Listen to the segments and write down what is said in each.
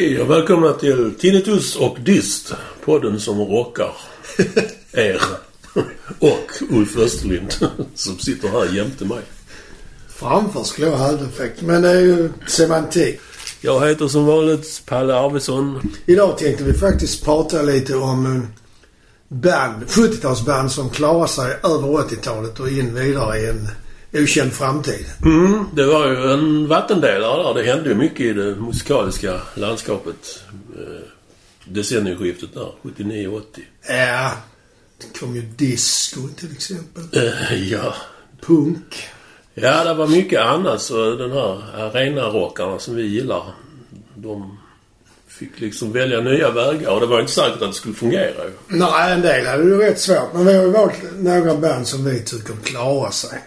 Hej och välkomna till Tinnitus och Dist. Podden som rockar er. Och Ulf Österlind som sitter här jämte mig. Framför skulle jag ha höreffekt, men det är ju semantik. Jag heter som vanligt Palle Arvidsson. Idag tänkte vi faktiskt prata lite om eh, band, 70-talsband som klarar sig över 80-talet och in vidare i en okänd framtid. Mm, det var ju en vattendelare där. Det hände ju mycket i det musikaliska landskapet. Eh, decennieskiftet där, 79-80. Ja, det kom ju disco till exempel. Eh, ja. Punk. Ja, det var mycket annat. Så den här arenarockarna som vi gillar, de fick liksom välja nya vägar. Och det var inte säkert att det skulle fungera ju. Nej, en del hade det rätt svårt. Men vi har ju valt några band som vi tycker klarar sig.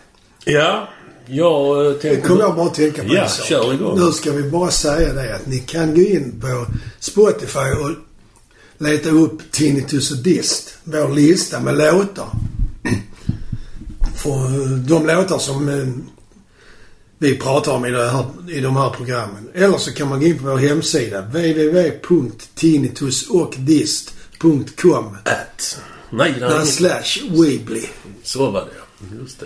Ja, jag eh, Det kommer jag bara att tänka på Ja, en sak. kör igång. Nu ska vi bara säga det att ni kan gå in på Spotify och leta upp Tinnitus och Dist. Vår lista med låtar. För de låtar som eh, vi pratar om i, det här, i de här programmen. Eller så kan man gå in på vår hemsida www.tinnitusochdist.com At. Nej, nej. slash Weebly. Så var det. Just det.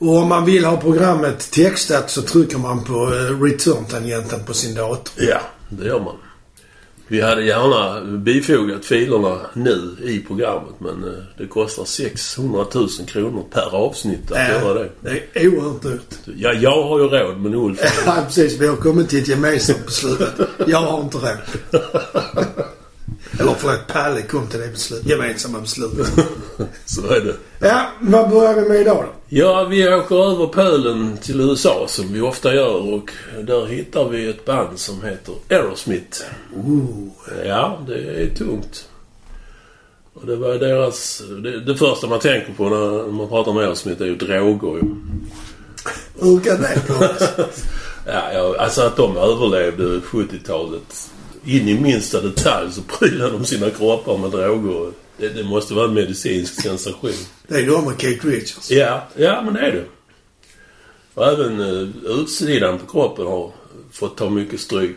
Och om man vill ha programmet textat så trycker man på eh, return-tangenten på sin dator. Ja, det gör man. Vi hade gärna bifogat filerna nu i programmet men eh, det kostar 600 000 kronor per avsnitt att göra det. det är oerhört dyrt. Ja, jag har ju råd men Ulf... Ja, precis. Vi har kommit till ett gemensamt beslut. Jag har inte råd. Eller förlåt, Palle kom till det beslut. gemensamma beslutet. Så är det. Ja, vad börjar vi med idag då? Ja, vi åker över pölen till USA som vi ofta gör och där hittar vi ett band som heter Aerosmith. Ooh. Ja, det är tungt. Och det var deras... Det, det första man tänker på när man pratar om Aerosmith är ju droger ju. Hur kan det komma ja, alltså att de överlevde 70-talet. In i minsta detalj så prylade de sina kroppar med droger. Det, det måste vara en medicinsk sensation. Det är de och Kate Richards. Ja, ja men det är det. Och även uh, utsidan på kroppen har fått ta mycket stryk.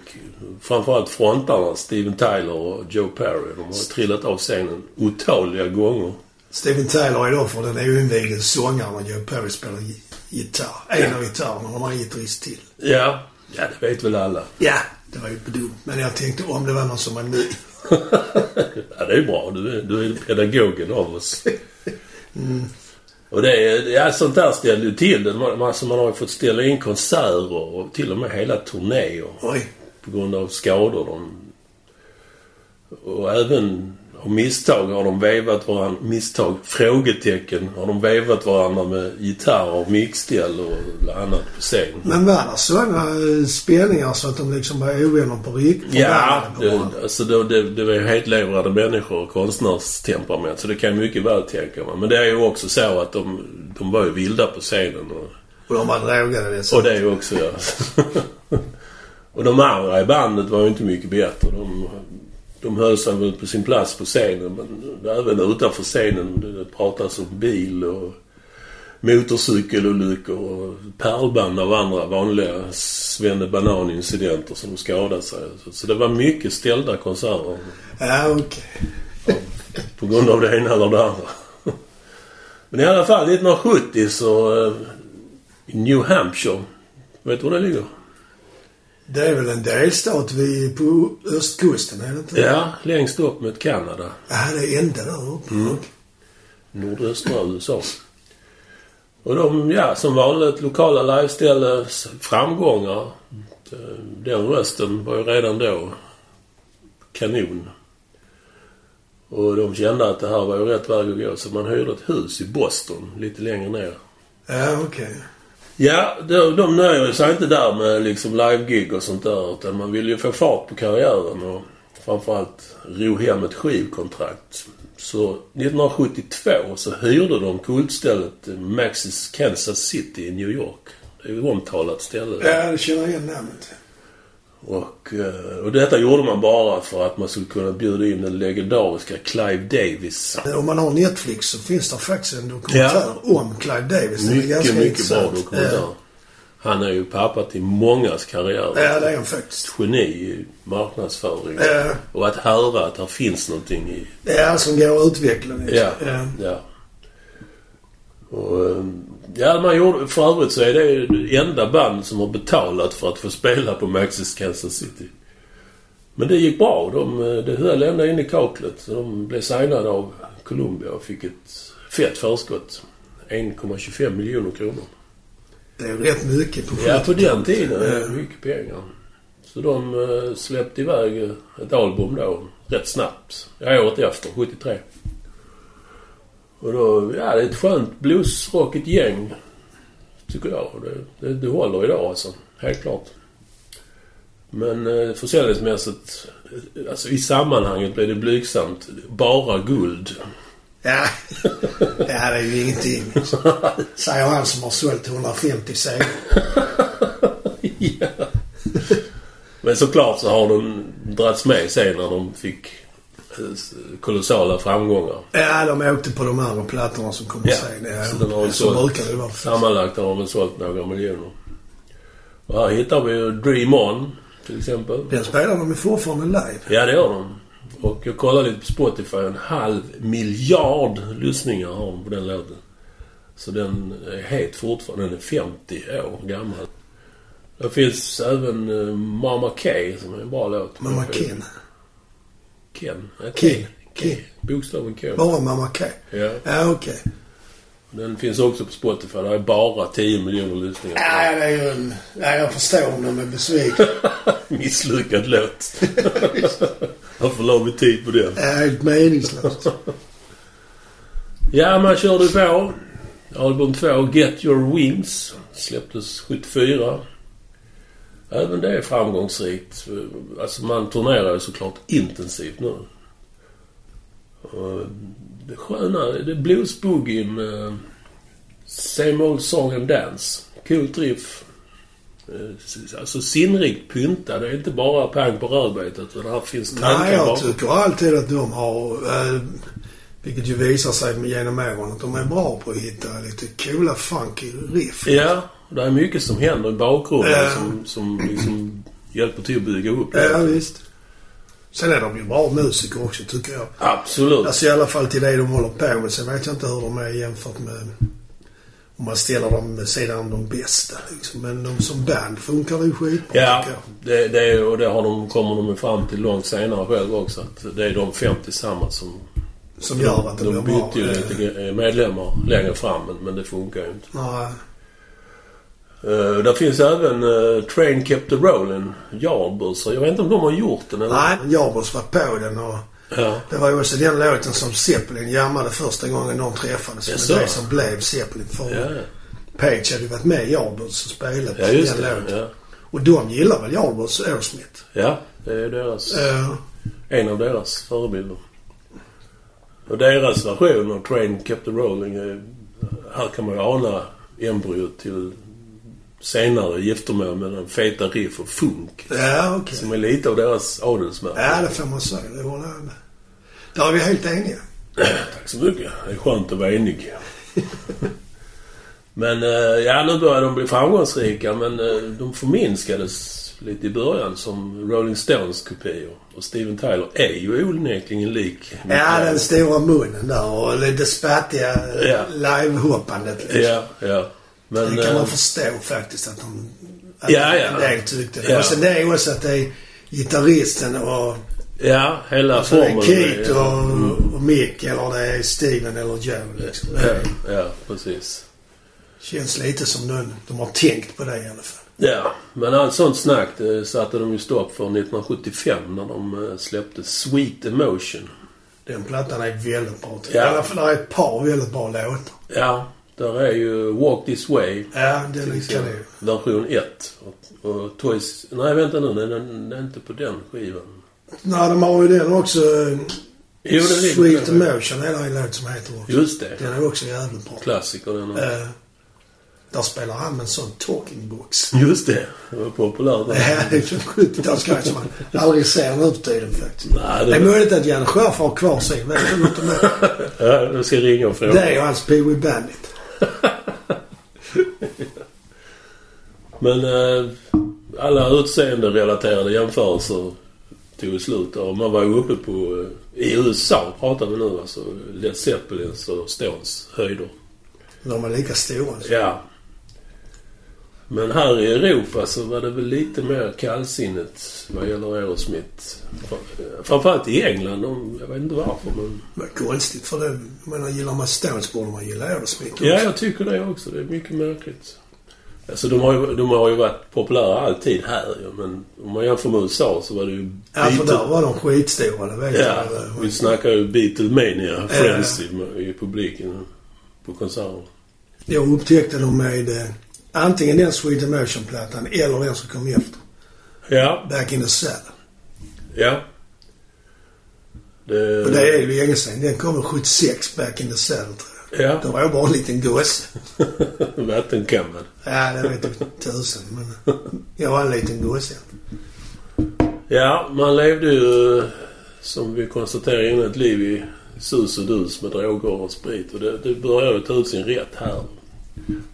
Framförallt frontarna, Steven Tyler och Joe Perry. De har trillat av scenen otaliga gånger. Steven Tyler är då för den oinvigde sångaren och Joe Perry spelar gi- gitarr. En av gitarrerna. De har en gitarrist till. Ja, ja det vet väl alla. Ja, det var ju dumt. Men jag tänkte om det var någon som var ny. ja, det är bra. Du är, du är pedagogen av oss. Och det är, ja, sånt där ställer ju till det. Man, alltså man har ju fått ställa in konserter och till och med hela turnéer Oj. på grund av skador. De, och även av misstag har de vevat varandra. Misstag? Frågetecken. Har de vevat varandra med gitarrer och mixställ och annat på scen. Men var det sådana eh, spelningar så att de liksom var ovänner på riktigt? Ja, det, alltså det, det, det var ju hetlevrade människor och konstnärstemperament. Så det kan jag mycket väl tänka mig. Men det är ju också så att de, de var ju vilda på scenen. Och, Och de var drogade dessutom. och det också ja. och de andra i bandet var ju inte mycket bättre. De, de höll sig väl på sin plats på scenen. Men även utanför scenen. Det pratas om bil och motorcykelolyckor och pärlband av andra vanliga svennebanan-incidenter som skadade sig. Så, det var mycket ställda konserter. Ja, okej. På grund av det ena eller det andra. Men i alla fall 1970 så... eh, I New Hampshire. Vet du var det ligger? Det är väl en delstat vid, på östkusten, är det inte? Ja, längst upp mot Kanada. Ja, det är ända där uppe. Mm. Nordöstra USA. Och de, ja, som vanligt lokala liveställes framgångar. Den rösten var ju redan då kanon. Och de kände att det här var ju rätt väg att gå. Så man hyrde ett hus i Boston, lite längre ner. Ja, okej. Ja, de, de nöjer sig inte där med liksom live-gig och sånt där. Utan man vill ju få fart på karriären och framförallt ro hem ett skivkontrakt. Så 1972 så hyrde de kultstället Maxis Kansas City i New York. Det är ju ett omtalat ställe. Ja, jag känner igen namnet. Och, eh, och detta gjorde man bara för att man skulle kunna bjuda in den legendariska Clive Davis. Om man har Netflix så finns det faktiskt en dokumentär om Clive Davis. Den är Mycket, mycket bra intressant. dokumentär. Ja. Han är ju pappa till mångas karriär. Ja, det är han faktiskt. Geni i marknadsföring. Ja. Och att höra att det finns någonting i... Han som går att utveckla liksom. Ja. ja. Ja. Och, eh, ja, man gjorde, för övrigt så är det det enda band som har betalat för att få spela på Maxis Kansas City. Men det gick bra. De, eh, det höll ända in i kaklet. Så de blev signade av Columbia och fick ett fett förskott. 1,25 miljoner kronor. Det är rätt mycket på Ja, på 70-talet. den tiden är det mycket pengar. Så de eh, släppte iväg ett album då rätt snabbt. Ja, året efter, 73. Och då, ja det är ett skönt bluesrockigt gäng. Tycker jag. Det, det, det håller idag alltså. Helt klart. Men eh, försäljningsmässigt, eh, alltså i sammanhanget blev det blygsamt. Bara guld. Ja. ja, det är ju ingenting. Säger han som har sålt 150 segrar. ja. Men såklart så har de dragits med sig när de fick kolossala framgångar. Ja, de åkte på de andra plattorna som kom Ja, sen. Ja, så den har så sålt. brukar det vara. Sammanlagt har de väl sålt några miljoner. Och här hittar vi ju Dream On till exempel. Den spelar de fortfarande live. Ja, det gör de. Och jag kollade lite på Spotify. En halv miljard lyssningar har de på den låten. Så den är het fortfarande. Den är 50 år gammal. Det finns även eh, Mama K som är en bra låt. Mamma Ken. Ken? Ja, K. Ken. K. Bokstaven K. Bara Mamma K. Ja. Ja, okej. Den finns också på Spotify. Det är bara 10 miljoner lyssningar. Ja, det är ju en... Ja, jag förstår om de är besvikna. Misslyckad låt. Varför la vi tid på den? Ja, helt meningslöst. Ja, man körde på. Album 2, Get Your Wings, släpptes 74. Även det är framgångsrikt. Alltså man turnerar ju såklart intensivt nu. Det sköna, det är bluesboogien. Uh, same old song and dance. Coolt riff. Eh, Alltså sinnrikt pyntad. Det är inte bara pang på rödbetet. utan Här finns Nej, tankar jag bakom. tycker alltid att de har... Eh, vilket ju visar sig med genom åren att de är bra på att hitta lite coola funky riff. Ja, det är mycket som händer i bakgrunden Ja. som, som liksom hjälper till att bygga upp Ja, det. visst. Sen är de ju bra musiker också, tycker jag. Absolut. Alltså i alla fall till det de håller på med. Sen vet jag inte hur de är jämfört med... Om man ställer dem med sidan om de bästa liksom. Men de som band funkar ju skitbra, Ja, det, det, och det har de, kommer de fram till långt senare själv också. Att det är de fem tillsammans som... Som gör att det de blir bra. bytte ju lite medlemmar längre fram, men, men det funkar ju inte. Nej. Uh, där finns även uh, Train Kept the Rollin' Yardbirds. Jag vet inte om de har gjort den eller? Nej, Jarbos var på den och Ja. det var ju också den låten som Zeppelin jammade första gången de träffades. Det var det som blev Zeppelin. För Ja, Page hade ju varit med i Yardbirds och spelat ja just den det. låten. Ja. Och de gillar väl Yardbirds Aerosmith? ja, det är deras... Eh, En av deras förebilder. Och deras version av Train Kept the Rolling är, Här kan man ju ana embryot till senare giftermål mellan feta riff och funk. ja, okej. Som är lite av deras adelsmärke. Ja, det får man säga. Det håller jag med. Där är vi helt eniga. Tack så mycket. Det är skönt att vara enig. men eh, ja, nu börjar de bli framgångsrika men eh, de förminskades lite i början som Rolling Stones kopior. Och Steven Tyler är ju onekligen lik. Ja, den stora munnen där och lite spattiga Ja. livehoppandet liksom. Ja, ja. Men... det kan man eh, förstå faktiskt att de... Att Ja, ja. En del tyckte det. Ja. Och sen det är också att det är gitarristen och... Ja, hela Alltså det är formen. Keith och, och Mick eller det är Steven eller Joe liksom. Ja, ja, precis. Känns lite som någon, de har tänkt på det i alla fall. Ja, men allt sånt snack det satte de ju stopp för 1975 när de eh, släppte Sweet Emotion. Den plattan är väldigt bra. Ja. I alla fall är ett par väldigt bra låtar. Ja, där är ju Walk This Way. Ja, den är kanon. Version 1. Och, och Toys... Nej, vänta nu. Den, den, den är inte på den skivan. Nej, de har ju den också. Jo, den Sweet den. Emotion är det en låt som heter också. Just det. Den är också jävligt bra. Klassiker den. Eh, där spelar han med en sån talking box. Just det. Det var populärt. Ja, det är som 70-talsgrej som man aldrig ser nu för tiden faktiskt. Nej, Det är det, möjligt att Janne Schärf har kvar sin. Vet det? ja, jag ska ringa och fråga. Det är ju hans Pee Wee Bandit. Men eh, alla utseende-relaterade jämförelser tog slut och man var ju uppe på... Eh, I USA pratar vi nu alltså. Led Zeppelins och Stones höjder. De är lika stora. så. Ja. Men här i Europa så var det väl lite mer kallsinnigt vad gäller Aerosmith. Fram- Framförallt i England. De, jag vet inte varför men... Var konstigt för det. Jag menar, gillar man Stones borde man gilla Aerosmith också. Ja, jag tycker det också. Det är mycket märkligt. Alltså de har ju, de har ju varit populära alltid här ju. Men om man jämför med USA så var det ju... Ja, för där var de skitstora, det vet Ja, jag. vi snackar ju Beatlemania Ja. frenzy i, i publiken på konserter. Jag upptäckte dem med eh, antingen den Sweet Emotion-plattan eller den som kom efter. Ja, Back in the Cell. ja. Det, Och det är ju länge sedan. Den kom väl 76, Back in the Cell, tror jag. Ja, Då var jag bara en liten gosse. vattenkammad. Ja, det vet jag tusen. Men jag var en liten gosse. Ja, man levde ju som vi konstaterade innan ett liv i sus och dus med droger och sprit. Och det, det började ju ta ut sin rätt här.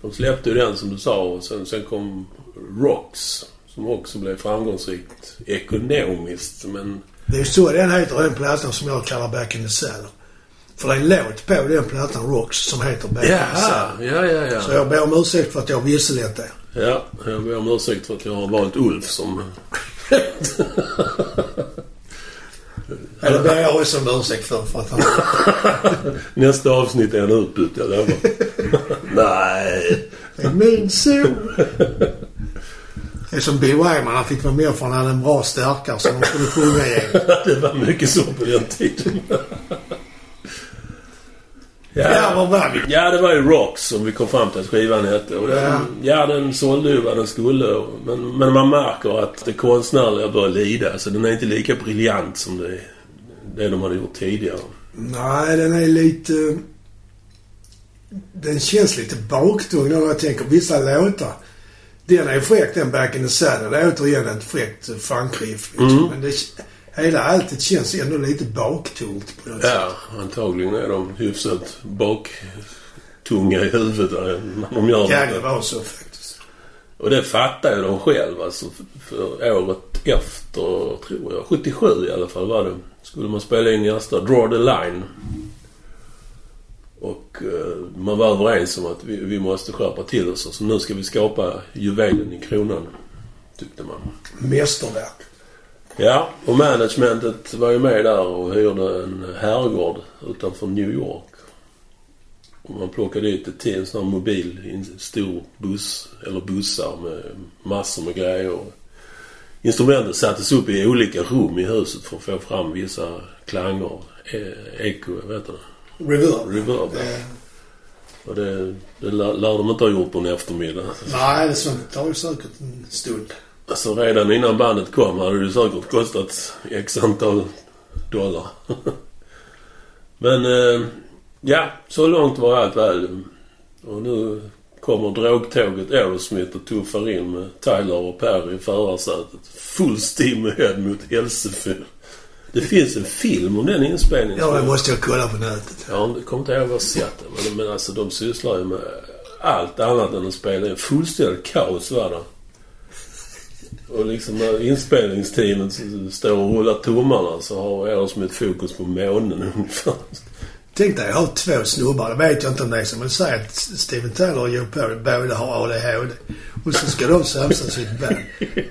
De släppte ju den som du sa och sen, sen kom Rocks. Som också blev framgångsrikt ekonomiskt. Men Det är så den heter, den plattan som jag kallar Back in the Cell. För det är en låt på den plattan, Rocks, som heter Back in the Cell. ja, ja, Så ja. jag ber om ursäkt för att jag visselett det. Ja, jag ber om ursäkt för att jag har valt Ulf som... Eller ber jag också om ursäkt för, för att han... Nästa avsnitt är en utbytt, jag lovar. Nej. Det är min son. Det är som Bill Wyman, han fick vara med för han hade en bra stärkare som de skulle sjunga igenom. Det var mycket så på den tiden. Ja, var var vi? Ja, det var ju Rocks som vi kom fram till att skivan hette. Och den, Ja. ja. den sålde ju vad den skulle. Men, men man märker att det konstnärliga börjar lida. Så den är inte lika briljant som det, det de hade gjort tidigare. Nej, den är lite... Den känns lite baktung när jag tänker vissa låtar. Den är fräck den Back in the Saddle. Det är återigen ett fräckt funkriff. Liksom. Mm. Men det, hela alltet känns ändå lite baktungt på något sätt. Ja, antagligen är de hyfsat baktunga i huvudet där när de gör Ja, det. det var så faktiskt. Och det fattar ju de själva. Alltså, för året efter, tror jag, 77 i alla fall var det. Skulle man spela in nästa Draw the Line. Och eh, man var överens om att vi, vi måste skärpa till oss. Så nu ska vi skapa juvelen i kronan. Tyckte man. Mästerverk. Ja, och managementet var ju med där och hyrde en herrgård utanför New York. Och man plockade dit ett till en sån här mobil, en stor buss, eller bussar med massor med grejer. Instrumenten sattes upp i olika rum i huset för att få fram vissa klanger. E- eko, vad heter det? Reverb. Reverb. Det, Och det, det lär, lär de inte ha gjort på en eftermiddag. nej, det sånt tar ju säkert en stund. Alltså redan innan bandet kom hade det säkert kostat x antal dollar. Men eh, ja, så långt var allt väl. Och nu kommer drogtåget Aerosmith och tuffar in med Tyler och Perry i förarsätet. Full steam ahead mot Hälsefyr. Det finns en film om den inspelningen. Ja, det måste jag kolla på nätet. Jag kommer inte ihåg vad sett det. Men, men alltså de sysslar ju med allt annat än att spela in. Fullständigt kaos var det. Och liksom när inspelningsteamet står och rullar tummarna så har Aerosmith fokus på månen ungefär. Tänk dig, jag har två snubbar. Det vet jag inte om det är som men säg att Steven Tyler och Joe Perry båda har ADHD. Och så ska de samsas sitt band.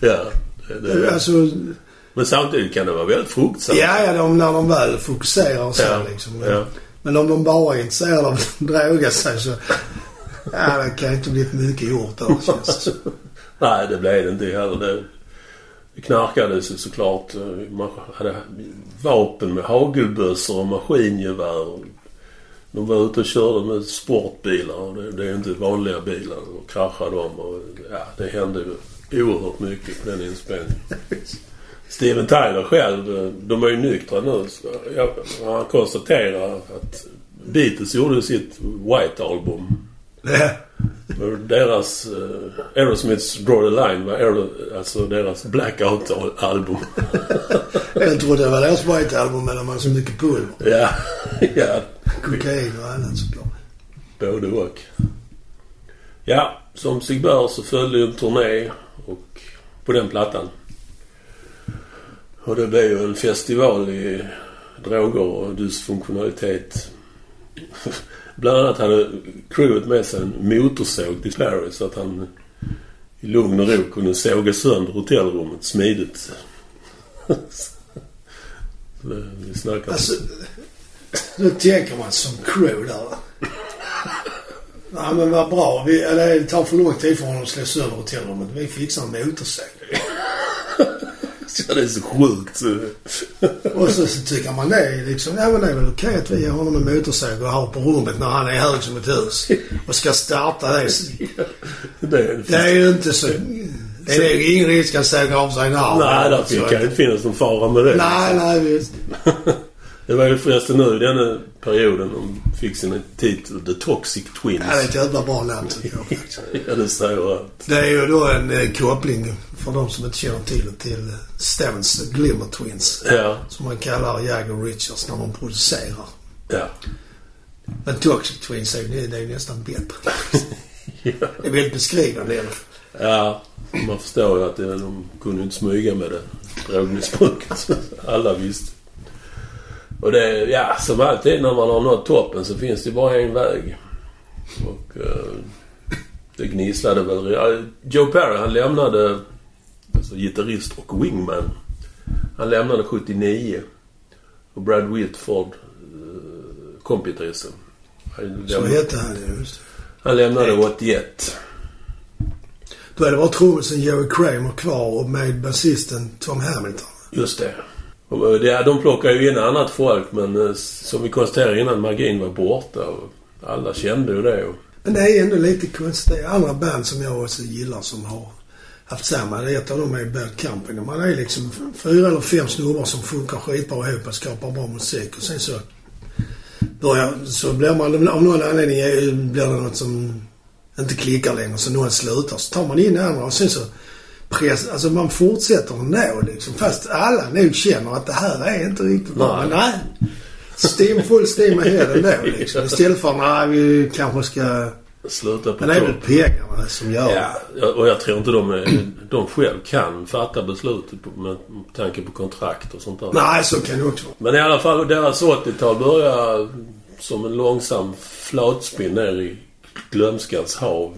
ja. Det, det, Alltså, men samtidigt kan det vara väldigt fruktsamt. ja, ja, de, när de väl fokuserar så Ja, liksom. Men, ja. men om de bara är intresserade av att droga sig så... Ja, det kan inte bli mycket gjort då, känns det. Nej, det blev det inte heller. Det, det knarkades ju såklart. Man hade vapen med hagelbössor och maskingevär. De var ute och körde med sportbilar. Det, det är inte vanliga bilar. Och kraschade dem. Och, ja, det hände oerhört mycket på den inspelningen. Steven Tyler själv, eh, de är ju nyktra nu. Jag, han konstaterar att Beatles gjorde sitt White Album Deras... Uh, Aerosmiths Draw the Line var Aero, alltså deras Blackout-album. Jag trodde det var deras White Album men de hade så mycket pulver. ja, ja. Kokain och annat såklart. Både och. Ja, som sig bör så följde en turné och på den plattan. Och det blev ju en festival i droger och dysfunktionalitet. Bland annat hade crewet med sig en motorsåg till Perry så att han i lugn och ro kunde såga sönder hotellrummet smidigt. Vi snackar... Alltså, nu tänker man som crew där. Nej, men vad bra. Vi, eller det tar för lång tid för honom att slå sönder hotellrummet. Vi fixar en motorsåg. Ja, det är så sjukt. så- Och så, så tycker man det är liksom, ja men det är väl okej att vi ger honom en motorsåg och har på rummet när han är hög som ett hus. Och ska starta det. Det är, Det är ju inte så... Det är ju ingen risk att såga av sig en arm. Nej, där Så- kan inte finnas någon fara med det. Nej, nej visst. Det var ju förresten nu i denna perioden de fick sin titel The Toxic Twins. Ja, det är ett jävla bra namn tycker jag faktiskt. Ja, det säger allt. Det är ju då en eh, koppling, för de som inte känner till det, till eh, Stones Glimmer Twins. Ja, Som man kallar Jagger Richards när de producerar. ja. Men Toxic Twins är ju det är ju nästan bättre. Ja. Det är väldigt beskrivande i alla fall. Ja, man förstår ju att det, de kunde inte smyga med det drogmissbruket. Alla visste. Och det, ja, som alltid när man har nått toppen så finns det bara en väg. Och eh, det gnisslade väl. Ja, Joe Perry han lämnade, alltså gitarrist och wingman. Han lämnade 79. Och Brad Whitford, eh. Han Så hette han ju. just. Han lämnade 81. Då är det bara trummisen Jerry Kramer kvar och med basisten Tom Hamilton. Just det. Eh, det. De plockar ju in annat folk men eh, som vi konstaterade innan, magin var borta. Alla kände ju det. Men det är ändå lite konstigt. Det är andra band som jag också gillar som har haft samma. Ett av dem är Bad Company. Man är liksom fyra eller fem snubbar som funkar skitbra ihop och skapar bra musik. Och sen så börjar, så blir man av någon anledning blir det något som inte klickar längre. Så någon slutar. Så tar man in andra och sen så press, alltså man fortsätter ändå liksom. Fast alla nog känner att det här är inte riktigt bra. Nej. Men nej. Steam, full steam ahead ändå liksom. Istället för nej vi kanske ska... sluta på Men det är väl pengarna som gör det. Ja, och jag tror inte de, de själv kan fatta beslutet på- med tanke på kontrakt och sånt där. Nej, så kan det också. Men i alla fall, deras 80-tal börjar som en långsam flatspinn ner i glömskans hav.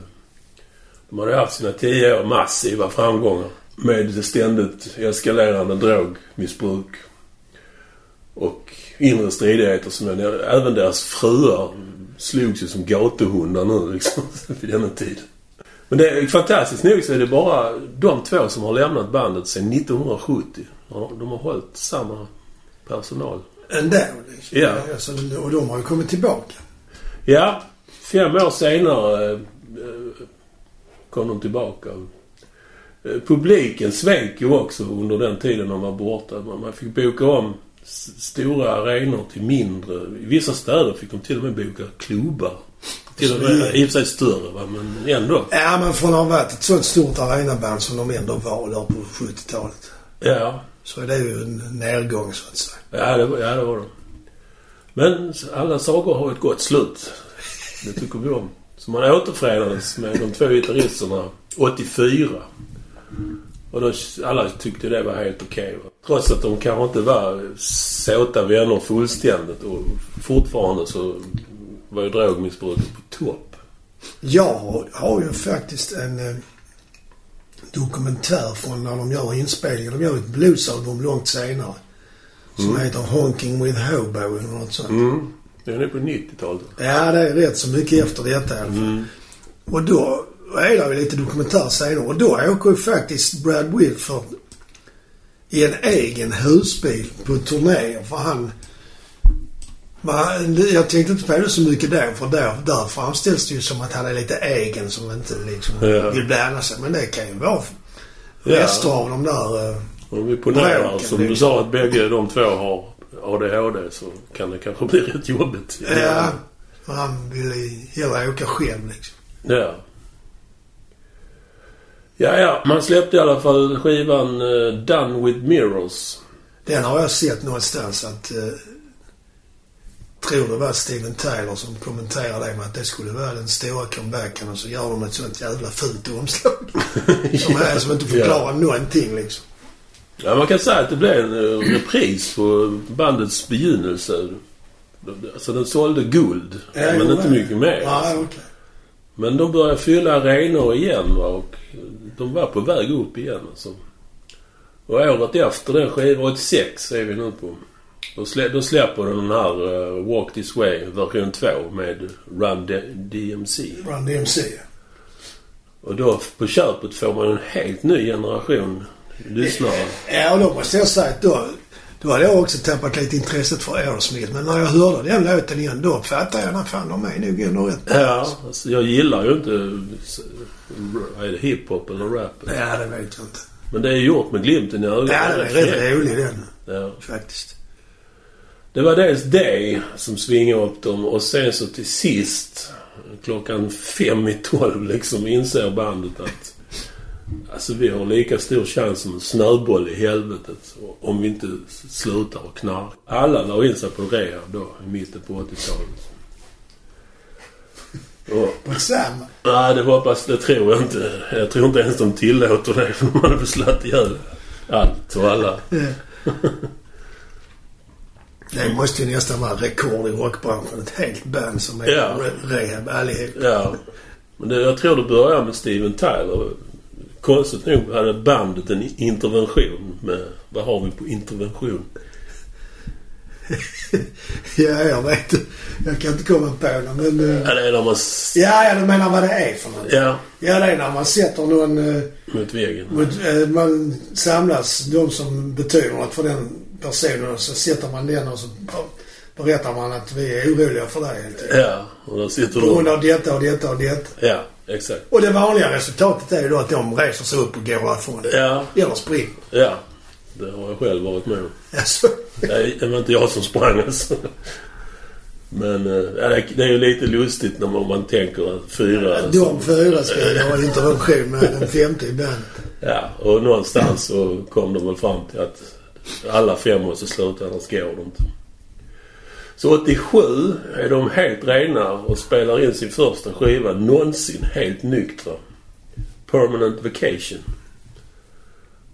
De hade haft sina tio år massiva framgångar med det ständigt eskalerande drogmissbruk och inre stridigheter som jag. Även deras fruar slogs ju som gatuhundar nu liksom vid denna tid. Men det är fantastiskt nog så är det bara de två som har lämnat bandet sedan 1970. Ja, De har hållit samma personal. Ändå liksom. Ja. Alltså, och de har ju kommit tillbaka. Ja, fem år senare eh, kom de tillbaka. Eh, Publiken svek ju också under den tiden de var borta. Man fick boka om stora arenor till mindre. I vissa städer fick de till och med boka klubbar. Till och med, I och för sig större va, men ändå. Ja, men från att ha varit ett sånt stort arenaband som de ändå var där på 70-talet. Ja, Så är det ju en nedgång så att säga. ja det, var- ja, det var de. Men alla sagor har ett gott slut. Det tycker vi om. Så man återförenades med de två gitarristerna 84. Och då, alla tyckte det var helt okej. va. Trots att de kanske inte var såta vänner fullständigt. Och fortfarande så var ju drogmissbruket på topp. Jag har, ju faktiskt en eh, dokumentär från när de gör inspelningen. De gör ett bluesalbum långt senare. Som heter Honking with Hobo eller något sånt. Mm. Det är nu på 90-talet. Ja, det är rätt så mycket efter detta i alla fall. Mm. Och då är det ju lite dokumentär senare. Och då åker ju faktiskt Brad Whitford i en egen husbil på turnéer. För han... Man, jag tänkte inte på det så mycket då. För där, där framställs det ju som att han är lite egen som inte liksom Ja. vill blanda sig. Men det kan ju vara Ja. rester av de där... eh, Om vi ponerar som du liksom. sa att bägge de två har ADHD så kan det kanske bli rätt jobbigt. Ja. han vill i- hellre åka själv liksom. Ja. Ja, ja. Man släppte i alla fall skivan eh, Done With Mirrors. Den har jag sett någonstans att... Eh, tror det var Steven Tyler som kommenterade det med att det skulle vara den stora comebacken och så gör de ett sånt jävla fult omslag. som, är, som inte förklarar någonting liksom. Ja, man kan säga att det blev en eh, repris på bandets begynnelse. Alltså den sålde guld, Ja, men jo, inte mycket mer. Ja, alltså. okej. Men de började fylla arenor igen va, och de var på väg upp igen alltså. Och året efter den skivan, 86 är vi nu på. Då, slä, då släpper de den här eh, Walk This Way version 2 med Run D- DMC. Run DMC. Och då på köpet får man en helt ny generation lyssnare. Ja, och då måste jag säga att då, då hade jag också tappat lite intresset för Aerosmith. Men när jag hörde den låten igen, då fattade jag att fan, de är nog ändå rätt. Ja, alltså, jag gillar ju inte är det, hiphop eller rap. Ja, det vet jag inte. Men det är gjort med glimten i ögat. Ja, den är rätt rolig den. Ja. Faktiskt. Det var dels det som svingade upp dem och sen så till sist klockan fem i tolv liksom inser bandet att alltså vi har lika stor chans som en snöboll i helvetet om vi inte slutar och knarka. Alla la in sig på rehab då i mitten på 80-talet. Och, På samma. nej, det hoppas det tror jag inte. Jag tror inte ens de tillåter det för de hade slagit ihjäl allt och alla. Det måste ju nästan vara rekord i rockbranschen. Ett helt band som är Ja. re- rehab allihop. Ja. Men det, jag tror det började med Steven Tyler. Konstigt nog hade bandet en intervention med... Vad har vi på intervention? Ja, jag vet. Jag kan inte komma på det, men... eh, Ja, det är när man... Ja, ja, du menar vad det är för något? Ja, Ja, det är när man sätter någon... eh, mot väggen. mot, eh, man samlas, de som betyder något för den personen, och så sätter man den och så berättar man att vi är oroliga för dig helt enkelt. Ja, och där sitter På grund av detta och detta och detta. Ja, exakt. Och det vanliga resultatet är ju då att de reser sig upp och går därifrån. Ja, Eller springer. ja. Det har jag själv varit med om. Alltså, Nej, Det var inte jag som sprang alltså. Men eh, ja, det är ju lite lustigt när man, man tänker att fyra... de fyra ska ju ha intervention med den femte i bandet. Ja, och någonstans så kom de väl fram till att alla fem måste sluta, annars går det inte. Så 87 är de helt rena och spelar in sin första skiva någonsin helt nyktra. Permanent Vacation.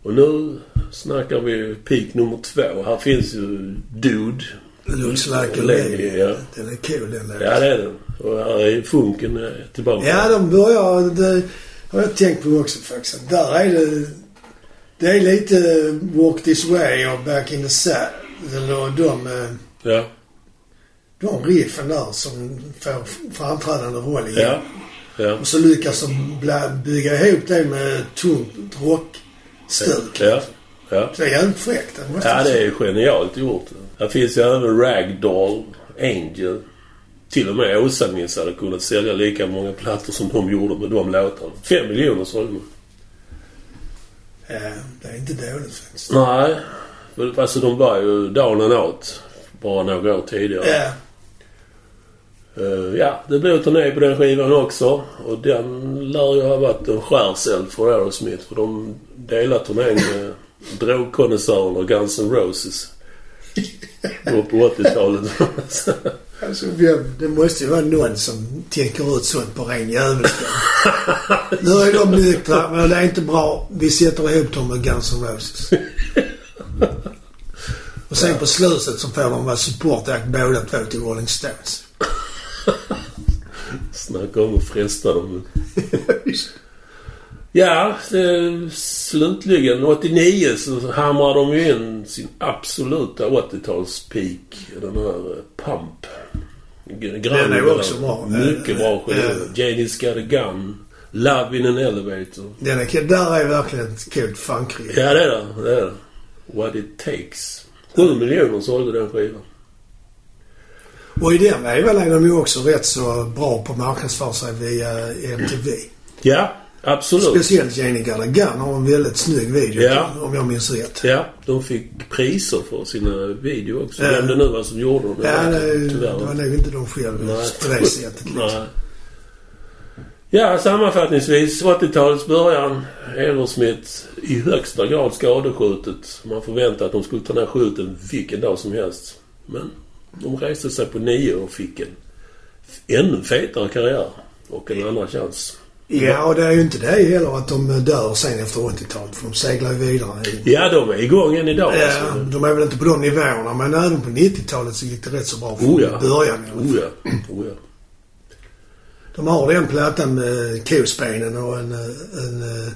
Och nu snackar vi peak nummer två. Här finns ju Dude. Looks like a Lady, ja. Den är cool den låten. Ja, det är den. Och här är funken eh, tillbaka. Ja, de börjar... Det har jag tänkt på också faktiskt. Där är det... Det är lite Walk This Way och Back in the Saddle och de, eh, Ja, de riffen där som får framträdande roll igen. ja, ja. Och så lyckas de bygga ihop det med tungt rockstuk. Ja, ja. Så det är jävligt fräckt. Ja, det är genialt gjort. Här finns ju även Ragdoll, Angel. Till och med Åsa-Nils hade kunnat sälja lika många plattor som de gjorde med de låtarna. Fem miljoner sålde de. Ja, det är inte dåligt faktiskt. Nej. Alltså de var ju down and out bara några år tidigare. Ja. Eh, ja, det blev turné på den skivan också. Och den lär ju ha varit en skärseld för Aerosmith. För de delade turnén med drogkonnässörerna Guns N' Roses. Då på 80-talet. Alltså, det måste ju vara någon som tänker ut sånt på ren jävelskap. nu är de nyktra, men det är inte bra. Vi sätter ihop dem med Guns N' Roses. Och sen på slutet så får de vara supportact båda två till Rolling Stones. Snacka om att fresta dem. Ja, slutligen 89 så hamrar de ju in sin absoluta 80-talspeak. Den här eh, Pump. G- Den är också bra. Mycket bra skiva. Janie's got a gun. Love in an elevator. Den är, där är verkligen ett coolt funkriff. Ja, det är det. det, är det. What it takes. 7 miljoner sålde den skivan. Och i den vevan är de ju också rätt så bra på att marknadsföra sig via MTV. Ja, absolut. Speciellt a Gun har en väldigt snygg video Ja. om jag minns rätt. Ja, de fick priser för sina videor också. Vem det nu var som gjorde dem. Ja, det, var nog inte de själva på det sättet. Liksom. Ja, sammanfattningsvis 80-talets början. Aerosmith i högsta grad skadeskjutet. Man förväntade att de skulle ta ner skjuten vilken dag som helst. Men De reste sig på nio och fick en ännu fetare karriär. Och en andra chans. Ja, och det är ju inte det heller att de dör sen efter 80-talet. För de seglar ju vidare. Ja, de är igång än idag. Ja, alltså. de är väl inte på de nivåerna, men även på 90-talet så gick det rätt så bra från Oh ja. början. Oh ja. Oh ja. De har den plattan med kospenen och en, eh, en, eh,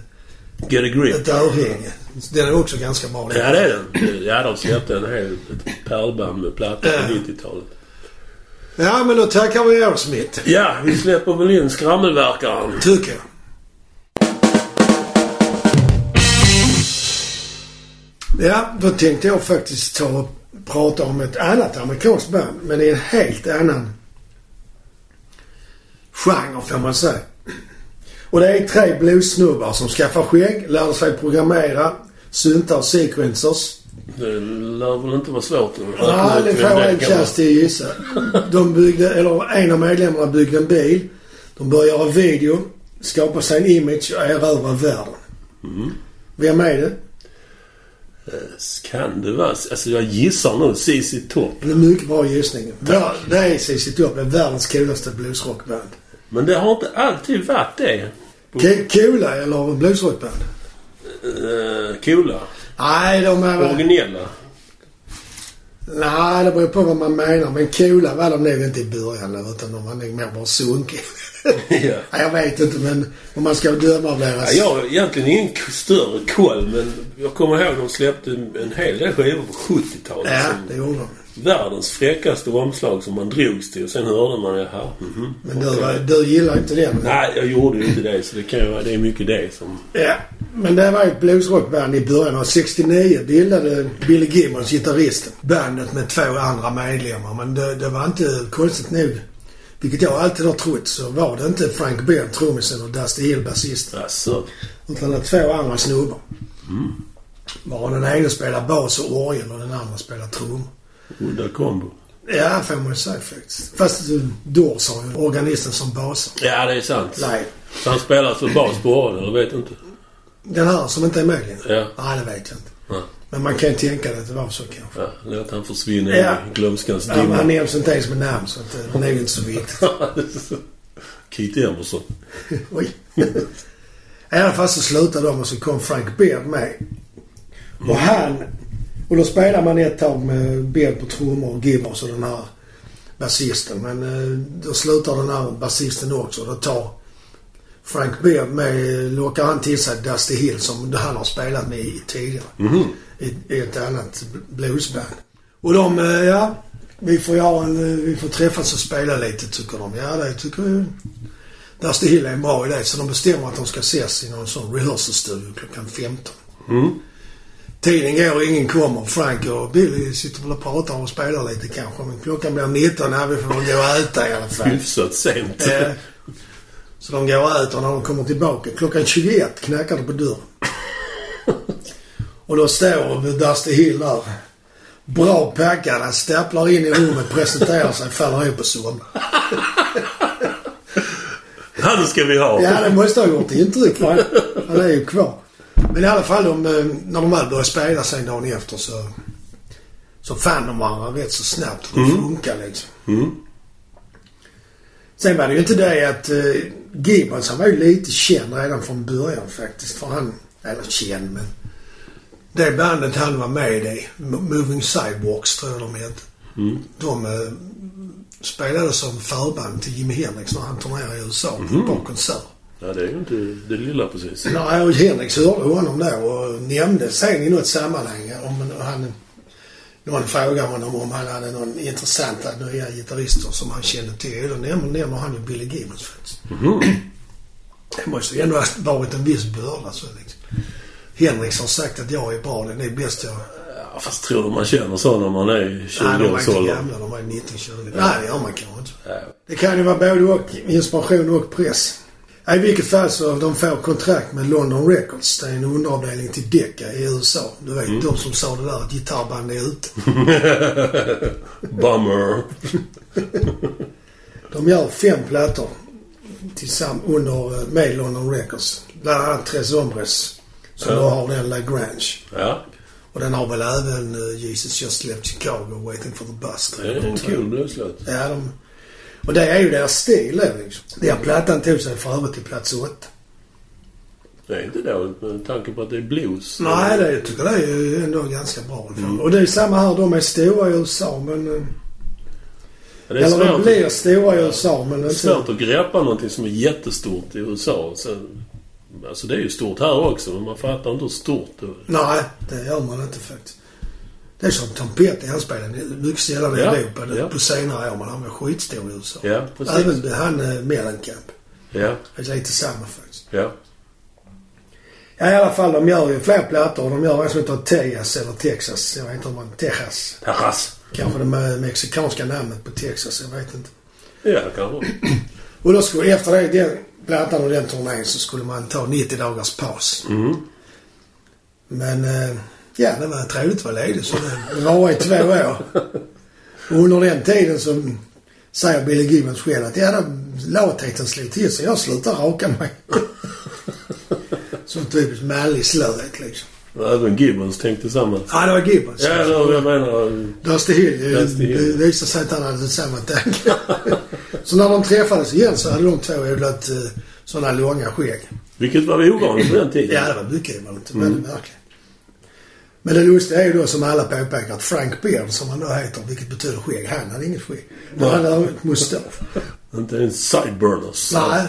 Get a grip. ett örhänge. Den är också ganska bra. Ja, det är den. Ja, de släppte en hel ett pärlband med plattor på 90-talet. Ja, men då tackar vi Aerosmith. Ja, vi släpper väl in skrammelverkaren. Tycker jag. Ja, då tänkte jag faktiskt ta och prata om ett annat amerikanskt band. Men i en helt annan genre får man säga. Och det är tre bluessnubbar som skaffar skägg, lärde sig programmera, syntar och sequencers. Det lär väl inte vara svårt att Ja, ut det får en chans till att gissa. De byggde, eller en av medlemmarna byggde en bil. De började göra video, skapa sig en image och erövra världen. Mm. Vem är det? Kan det vara... Alltså jag gissar nu CC Top. Det är en mycket bra gissning. Vär- Det är ZZ Top. Det är världens coolaste bluesrockband. Men det har inte alltid varit det. Coola eller bluesrockband? Uh, coola. Nej, de är. Originella. Nej, det beror på vad man menar. Men coola var de nog inte i början utan de var nog mer bara sunkiga. ja. Jag vet inte men om man ska döma av Ja, deras... jag har egentligen ingen större koll men jag kommer ihåg de släppte en en hel del skivor på 70-talet. Ja, som det gjorde de. Världens fräckaste omslag som man drogs till och sen hörde man jaha, mhm. Men du, okej. du gillar inte den? Nej, jag gjorde ju inte det så det kan ju vara, det är mycket det som... Ja, men det var ett bluesrockband i början av 69 bildade Billy Gibbons, gitarristen, bandet med två andra medlemmar. Men det, det var inte konstigt nog, vilket jag alltid har trott, så var det inte Frank Beard, trummisen och Dusty Hill, basisten. Alltså, Utan det var två andra snubbar. Varav den ene spelar bas och orgel och den andra spelar trummor. Udda kombo. Ja, får man ju säga faktiskt. Fast eh, Doors har ju organisten som basar. Ja, det är sant. Nej, Så han spelar alltså bas på orgeln, eller vet du inte? den här som inte är med längre. Ja. Nej, det vet jag inte. Ja. Men man kan ju tänka att det var så kanske. Ja, låt han försvinna Ja. i glömskans Ja, men han dimma. nämns inte ens med namn så att, eh, det är ju inte så viktigt. Keith Emerson. Oj. I alla fall så slutade de och så kom Frank Beard med. Och han... Och då spelade man ett tag med Beard på trummor och Gibbons och den här basisten. Men eh, då slutar den här basisten också. Då tar Frank Beard med, lockar han till sig Dusty Hill som han har spelat med i tidigare. Mhm. I, I ett annat bluesband. Och de, eh, ja. Vi får, en, eh, vi får träffas och spela lite tycker de. Ja, det tycker jag. Dusty Hill är en bra idé. Så de bestämmer att de ska ses i någon sån rehearsalstudio klockan 15. Mm. Tiden går och ingen kommer. Frank och Billy sitter väl och pratar och spelar lite kanske. Men klockan blir 19. Ja, vi får väl gå och äta i alla fall. Hyfsat sent. Eh, Så de går och äter när de kommer tillbaka. Klockan 21 knackar det på dörren. Och då står Dusty Hill där. Bra packad. Han stapplar in i rummet, presenterar sig, faller ihop och somnar. Han ska vi ha. Ja, det måste ha gjort intryck han är ju kvar. Men i alla fall, de, eh, när de väl började spela sen dagen efter så, så fann de varandra rätt så snabbt. Det funkar liksom. Mm. Sen var det ju inte det att uh, Gibbons, han var ju lite känd redan från början faktiskt. För han, eller känd men. Det bandet han var med i, Moving Sidewalks tror jag de hette. Mm. De uh, spelade som förband till Jimi Hendrix när han turnerade i USA på ett par konserter. Ja, det är ju inte det lilla precis. Nej, och Henrik hörde honom då och nämnde sen i något sammanhang om han... Någon frågade honom om han hade någon intressanta nya gitarrister som han kände till. Då nämner, han ju Billy Gibbons faktiskt. Mhm. Det måste ju ändå ha varit en viss börda så liksom. Henrik har sagt att jag är bra, det är bäst jag... Ja, fast tror du man känner så när man är i Nej, de var inte 20-årsåldern? gamla. De var 19-20. Nej, det gör man kanske inte. Ja. Det kan ju vara både och. Inspiration och press. I vilket fall så de får kontrakt med London Records. Det är en underavdelning till Decca i USA. Du vet, de som sa det där att gitarrband är ute. Bummer. De gör fem plattor tillsammans under, eh, med London Records. Bland annat Tres Hombres. Som Ja. då har den Lagrange. Ja. Och den har väl även uh, Jesus Just Left Chicago, Waiting for the Bus. Det är en kul blueslåt. Ja, de, och det är ju deras stil liksom. Den plattan tog sig för övrigt till plats åtta. Det är inte dåligt med tanke på att det är blues. Nej, det, jag tycker det är ju ändå ganska bra. Mm. Och det är samma här. De är stora i USA men... eh, Ja, det är Eller de blir stora i USA men det är svårt att greppa någonting som är jättestort i USA. Sen, alltså det är ju stort här också, men man fattar inte hur stort det är. Nej, det gör man inte faktiskt. Det är som Tom Petty. Han spelar mycket sällan i Ja, Europa det- ja. på senare år han var skitstor i USA. Ja, precis. Även han eh, Mellencamp. Ja, Det är lite samma faktiskt. ja. Ja, i alla fall. De gör ju fler plattor. De gör en som heter Texas eller Texas. Jag vet inte om man... Texas. Terrass. Kanske det me- mexikanska namnet på Texas. Jag vet inte. Ja, kanske. Och då skulle, efter det, den plattan och den turnén så skulle man ta 90 dagars paus. Mm. Men eh, ja, det var trevligt att vara ledig så det var i två år. Och under den tiden så säger Billy Gibbons själv att ja, då, latheten slog till så jag slutade raka mig. så typiskt mallig slöhet liksom. Även Gibbons tänkte samma. Ja, det var Gibbons. Ja, eller jag menar... Dusty Hill. Dusty Hill. Det visade sig att han hade samma tanke. så när de träffades igen så hade de två odlat uh, sådana långa skägg. Vilket var ovanligt på den tiden. Ja, det var mycket ovanligt. Mm. Men verkligen. Men det lustiga är ju då som alla påpekar att Frank Beard, som han då heter, vilket betyder skägg, han hade inget skägg. Men han hade mustasch. Inte ens sideburners. Nej.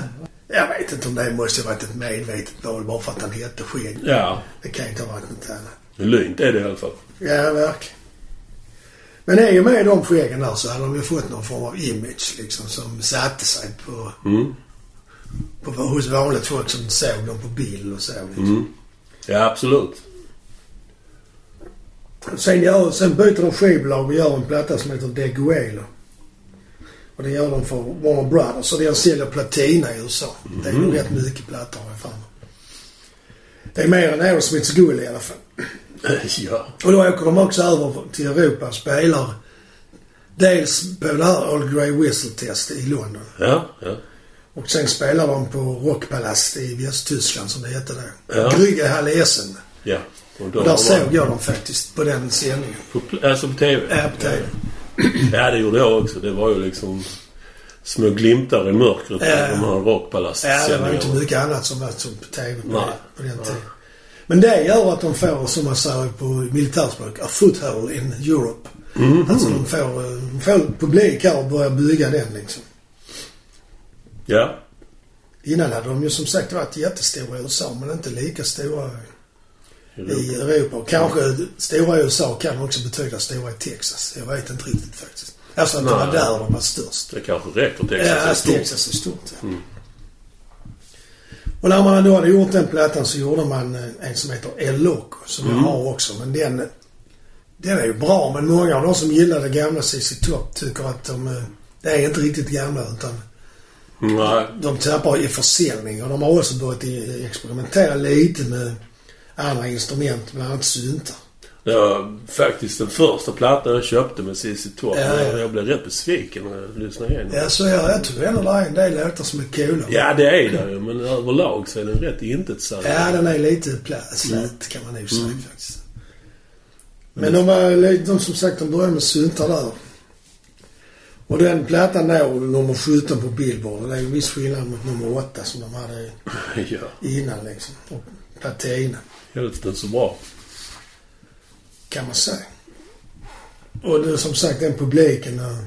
Jag vet inte om det måste ha varit ett medvetet val bara för att han hette skägg. Ja. Det kan inte ha varit något annat. Lynt är det i alla fall. Ja, verkligen. Men i och med de skäggen där så hade de ju fått någon form av image liksom som satte sig på, Mm. på hos vanligt folk som såg dem på bild och så. Liksom. Mm. Ja, absolut. Sen, gör, sen byter de skivbolag och gör en platta som heter The Guelo. Och det gör de för Warner Brothers och den säljer platina i USA. Det är Mhm. nog rätt mycket plattor har jag för. Det är mer än Aerosmiths guld i alla fall. ja. Och då åker de också över till Europa och spelar dels på det här Old Grey Whistle Test i London. Ja, ja. Och sen spelar de på Rockpalast i Västtyskland som det hette då. Ja. Gryggehalle Essen. Ja. Och då Och där såg jag dem faktiskt på den sändningen. På, alltså på TV? Ja, på TV. Ja, det gjorde jag också. Det var ju liksom små glimtar i mörkret Ja. de här rockpalast Ja, det var inte mycket annat som var som på TV på, på den tiden. Men det gör att de får, som man säger på militärspråk, a foothold in Europe. Mhm. Alltså de får, de får publik här och börjar bygga den liksom. Ja. Innan hade de ju som sagt varit jättestora i USA men inte lika stora Europa. i Europa. Och kanske stora i USA kan också betyda stora i Texas. Jag vet inte riktigt faktiskt. Alltså att det var Nej. där de var störst. Det kanske räcker. Texas Ja, är stort. Texas är stort. Ja. Mm. Och när man då hade gjort den plattan så gjorde man en som heter El Loco som Mm. jag har också. Men den, den är ju bra men många av de som gillar det gamla CC Top tycker att de, eh, det är inte riktigt gamla utan Nej. de tappar i försäljning. Och de har också börjat experimentera lite med andra instrument, bland annat syntar. Det var faktiskt den första plattan jag köpte med ZZ Top. Ja, ja. Jag blev rätt besviken när jag lyssnade igenom. Ja, så jag, jag tycker ändå det är en del låtar som är coola. Ja, det är det ju. Men överlag så är den rätt intetsägande. Ja, den är lite slät kan man nog säga Mm. faktiskt. Men de var de som sagt, de började med syntar där. Och den plattan då, nummer 17 på Billboard, det är ju viss skillnad mot nummer 8 som de hade ja. innan liksom. Och platina, Hälften så bra. kan man säga. Och det, som sagt, den publiken, eh,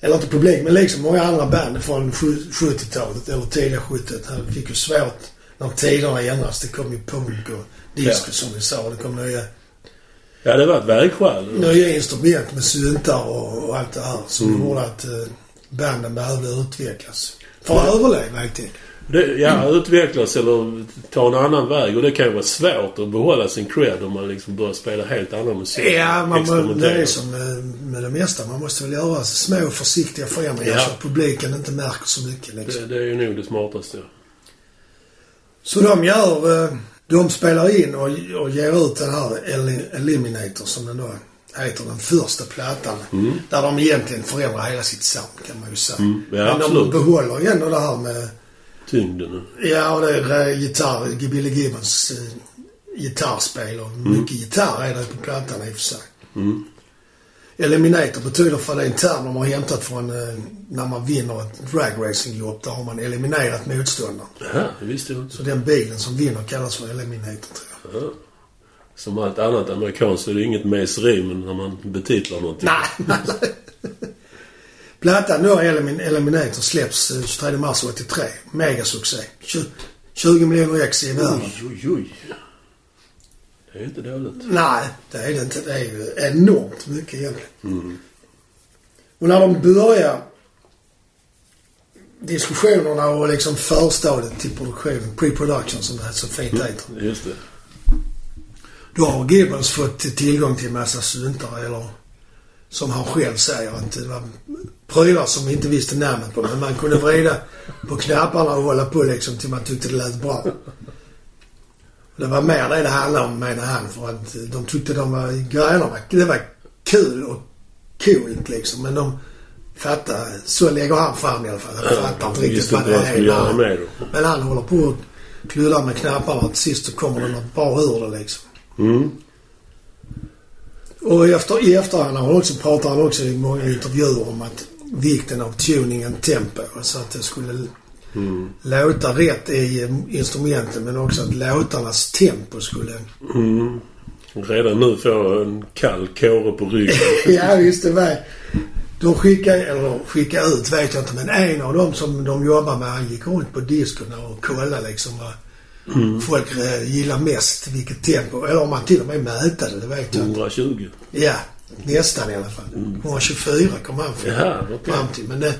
eller inte publik, men liksom många andra band från sju- 70-talet, eller tidiga 70-talet, hade- fick ju svårt när tiderna ändras. Det kom ju punk och disco Ja. som vi sa. Det kom nya Ja, det var ett vägskäl. nya instrument med syntar och, och allt det här som Mm. gjorde att eh, banden behövde utvecklas. För att överleva helt enkelt. Det, ja, utvecklas eller ta en annan väg. Och det kan ju vara svårt att behålla sin cred om man liksom börjar spela helt annan musik. Ja, man, må- det är som med, med det mesta. Man måste väl göra små försiktiga förändringar Ja. så att publiken inte märker så mycket. Liksom. Det, det är ju nog det smartaste. Så de gör... eh, De spelar in och, och ger ut den här Eli- Eliminator som den då heter. Den första plattan. Mm. Där de egentligen förändrar hela sitt sound kan man ju säga. Mm, ja, Men absolut. de behåller ju ändå det här med Tyngden. Ja, och det är eh, gitarr, Billy Gibbons gitarrspel och mycket gitarr är det på plattan i och för sig. Eliminator betyder för det är en term de har hämtat från eh, när man vinner ett dragracinglopp. Då har man eliminerat motståndaren. Jaha, det visste jag inte. Så den bilen som vinner kallas för Eliminator tror jag. Ja. Som allt annat amerikanskt så är det inget meseri men när man betitlar någonting. Nej, nej. Plattan då, Elimin Eliminator, släpps eh, 23 mars 83. Megasuccé. Tju- 20 miljoner ex i världen. Oj, oj, oj. Det är inte dåligt. Nej, det är det inte. Det är ju enormt mycket egentligen. Och när de börjar diskussionerna och liksom förstadiet till produktionen, pre-production som det så fint heter. Just det. Då har Gibbons fått tillgång till en massa syntar eller som han själv säger att det var prylar som vi inte visste namnet på. Men man kunde vrida på knapparna och hålla på liksom till man tyckte det lät bra. Det var mer det det handlade om menar han för att de tyckte de var, grejerna var, det var kul och coolt liksom. Men de fattade, så lägger han fram i alla fall. Han fattar inte riktigt vad det är. Men han håller på och kluddar med knapparna och till sist så kommer det något bra ur det liksom. Mm. Och efter, i efterhand har han också, pratar han också i många intervjuer om att vikten av tuningen tempo. Så att det skulle låta rätt i eh, instrumenten men också att låtarnas tempo skulle... Mm. Redan nu får jag en kall kåre på ryggen. ja visst det var... De skickade, eller skickade ut vet jag inte men en av dem som de jobbar med han gick runt på diskorna och kollade liksom vad folk eh, gillar mest, vilket tempo. Eller om man till och med mätade det vet jag inte. 120. Ja, nästan i alla fall. 124 kom han fram, Jaha, okej. fram till. Men det,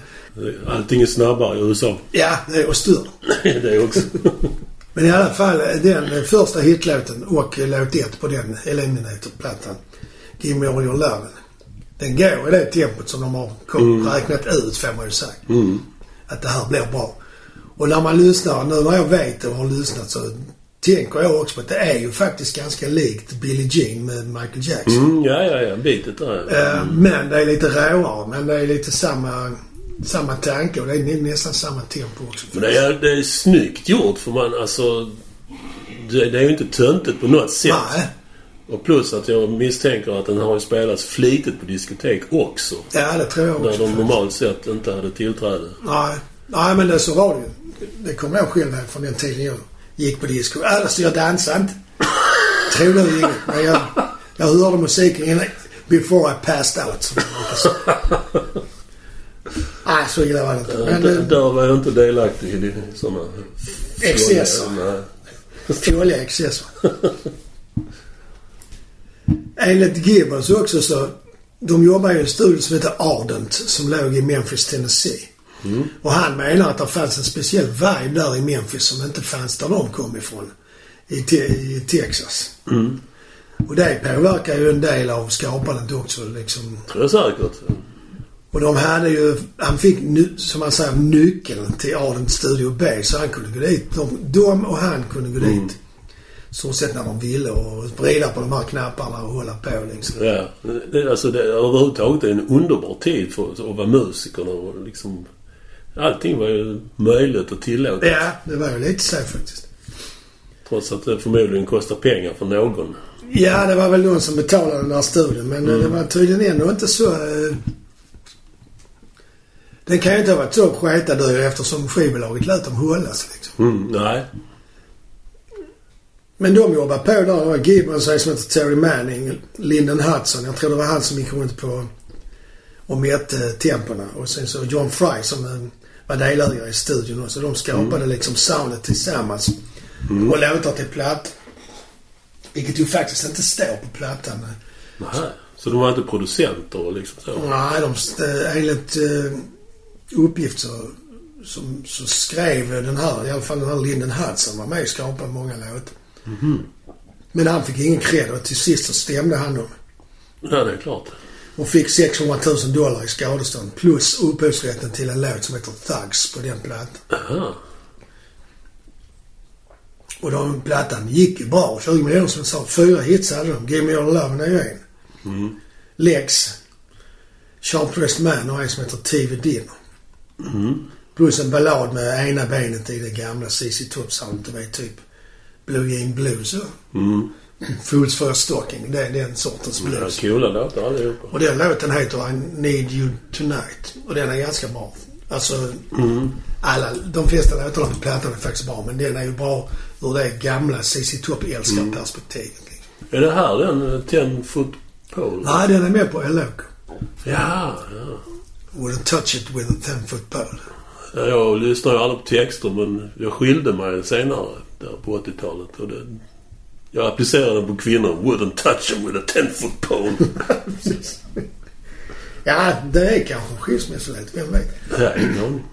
Allting är snabbare i USA. ja, och större. det också. Men i alla fall, den första hitlåten och låt ett på den Eliminator-plattan, Give Me All Your Love. Den går i det tempot som de har kom, räknat ut, får man ju säga. Mm. Att det här blir bra. Och när man lyssnar, nu när jag vet och har lyssnat så tänker jag också på att det är ju faktiskt ganska likt Billie Jean med Michael Jackson. Mm, ja, ja, ja. Bitet där. Eh, Men det är lite råare. Men det är lite samma, samma tanke och det är nästan samma tempo också. Men det är, det är snyggt gjort för man alltså... Det, det är ju inte töntigt på något sätt. Nej. Och plus att jag misstänker att den har spelats flitigt på diskotek också. Ja, det tror jag Där också. de normalt sett inte hade tillträde. Nej. Nej, men det så var det ju. Det kommer jag själv från den tiden jag gick på disco. Alltså, jag dansade inte. Tror du inget. Men jag, jag hörde musiken innan, before I passed out. som. Nej, så illa var det inte. Men där, där var jag inte delaktig i sådana... Excesser. Nej. dåliga excesser. Enligt Gibbons också så... De jobbar ju i en studio som heter Ardent som låg i Memphis, Tennessee. Och han menar att det fanns en speciell vibe där i Memphis som inte fanns där de kom ifrån. I, te- i Texas. Och det påverkar ju en del av skapandet också liksom. tror jag säkert. Och de hade ju, han fick som man säger nyckeln till Ardent Studio B så han kunde gå dit. De, de och han kunde gå dit. Stort sett när de ville och vrida på de här knapparna och hålla på liksom. Ja. Det, alltså det, överhuvudtaget är en underbar tid för att vara musiker. Och liksom, allting var ju möjligt och tillåtet. Ja, det var ju lite så faktiskt. Trots att det förmodligen kostar pengar för någon. Ja, det var väl någon som betalade den här studien men det var tydligen ändå inte så... Eh, den kan ju inte ha varit så sketdyr eftersom skivbolaget lät dem hållas liksom. Mm, nej. Men de jobbar på där. Det var Gibbons, en som heter Terry Manning, Lyndon Hudson. Jag tror det var han som gick runt på och mätte tempona. Och sen så John Fry som eh, var delägare i studion också. De skapade liksom soundet tillsammans. Och låtar till platt. Vilket ju faktiskt inte står på plattan. nej. Så de var inte producenter och liksom så? Nej, de, eh, enligt uh, uppgift så, som, så skrev den här, i alla fall den här Lyndon Hudson var med och skapade många låtar. Men han fick ingen cred och till sist så stämde han dem. Ja, det är klart. Och fick 600 000 dollar i skadestånd plus upphovsrätten till en låt som heter Thugs på den plattan. Aha. Och den plattan gick ju bra. 20 miljoner som jag sa. Fyra hits hade de. Give Me All Love är ju en. Mm. Lex. Sharp Dressed Man och en som heter TV Dinner. Mm. Plus en ballad med ena benet i det gamla CC Top-soundet. Du vet typ Blue Jean Blues. så. Mm. Fools for a Stocking. Det är den sortens blues. coola låtar allihopa. Och den låten heter I Need You Tonight. Och den är ganska bra. Alltså, Mm. alla, de flesta låtarna på plattan är faktiskt bra. Men den är ju bra ur det gamla CC Top-älskarperspektivet. Liksom. Är det här den eh, Ten Foot Pole? Nej, den är med på LOK. Ja, ja. Wouldn't touch it with a 10 foot pole. Ja, Jag lyssnar ju aldrig på texter men jag skilde mig senare där på 80-talet. Och det, jag applicerade den på kvinnor. Wouldn't touch them with a 10 foot pole. Ja, det är kanske en skilsmässolåt. Vem vet? Ja, ingen aning.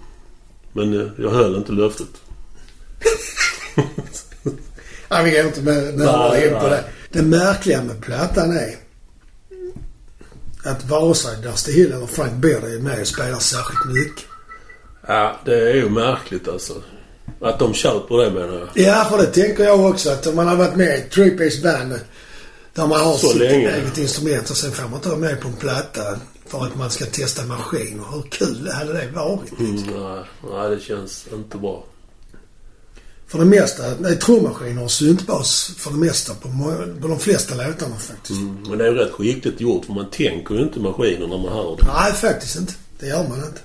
Men eh, jag höll inte löftet. Ja, vi går inte med närmare Nej, in på nej. det. Det märkliga med plattan är att vare sig Dusty Hill eller Frank Beard är med och spelar särskilt mycket. Ja, det är ju märkligt alltså. Att de köper det menar jag. Ja, för det tänker jag också. Att om man har varit med i Three Piece Band där man har Så sitt länge. eget instrument och sen får man inte vara med på en platta för att man ska testa maskiner. Hur kul hade det varit? Mm, nej, nej, det känns inte bra. För det mesta, är trummaskiner och syntbas för det mesta på, på de flesta låtarna faktiskt. Mm, men det är ju rätt skickligt gjort för man tänker ju inte maskiner när man hör det. Nej, faktiskt inte. Det gör man inte.